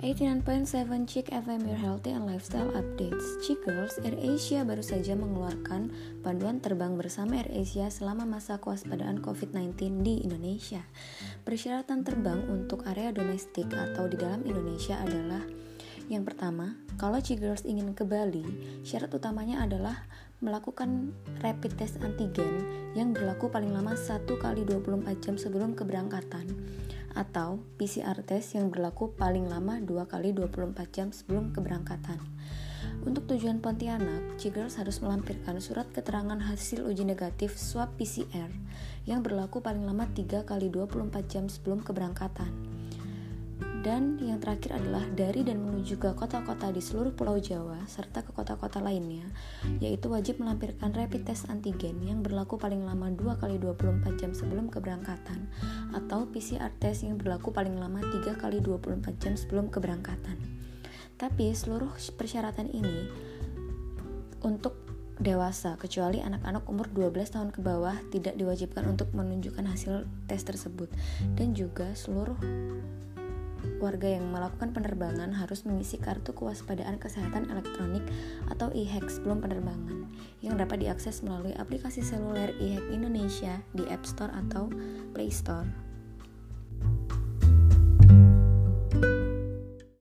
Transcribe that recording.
89.7 Chick FM Your Healthy and Lifestyle Updates. Chick Girls, AirAsia baru saja mengeluarkan panduan terbang bersama AirAsia selama masa kewaspadaan COVID-19 di Indonesia. Persyaratan terbang untuk area domestik atau di dalam Indonesia adalah Yang pertama, kalau Chick Girls ingin ke Bali, syarat utamanya adalah melakukan rapid test antigen yang berlaku paling lama 1 kali 24 jam sebelum keberangkatan atau PCR test yang berlaku paling lama 2 kali 24 jam sebelum keberangkatan. Untuk tujuan Pontianak, Cigirls harus melampirkan surat keterangan hasil uji negatif swab PCR yang berlaku paling lama 3 kali 24 jam sebelum keberangkatan. Dan yang terakhir adalah dari dan menuju ke kota-kota di seluruh Pulau Jawa serta ke kota-kota lainnya, yaitu wajib melampirkan rapid test antigen yang berlaku paling lama 2 kali 24 jam sebelum keberangkatan atau PCR test yang berlaku paling lama 3 kali 24 jam sebelum keberangkatan. Tapi seluruh persyaratan ini untuk dewasa kecuali anak-anak umur 12 tahun ke bawah tidak diwajibkan untuk menunjukkan hasil tes tersebut dan juga seluruh warga yang melakukan penerbangan harus mengisi kartu kewaspadaan kesehatan elektronik atau e-hack sebelum penerbangan yang dapat diakses melalui aplikasi seluler e-hack Indonesia di App Store atau Play Store.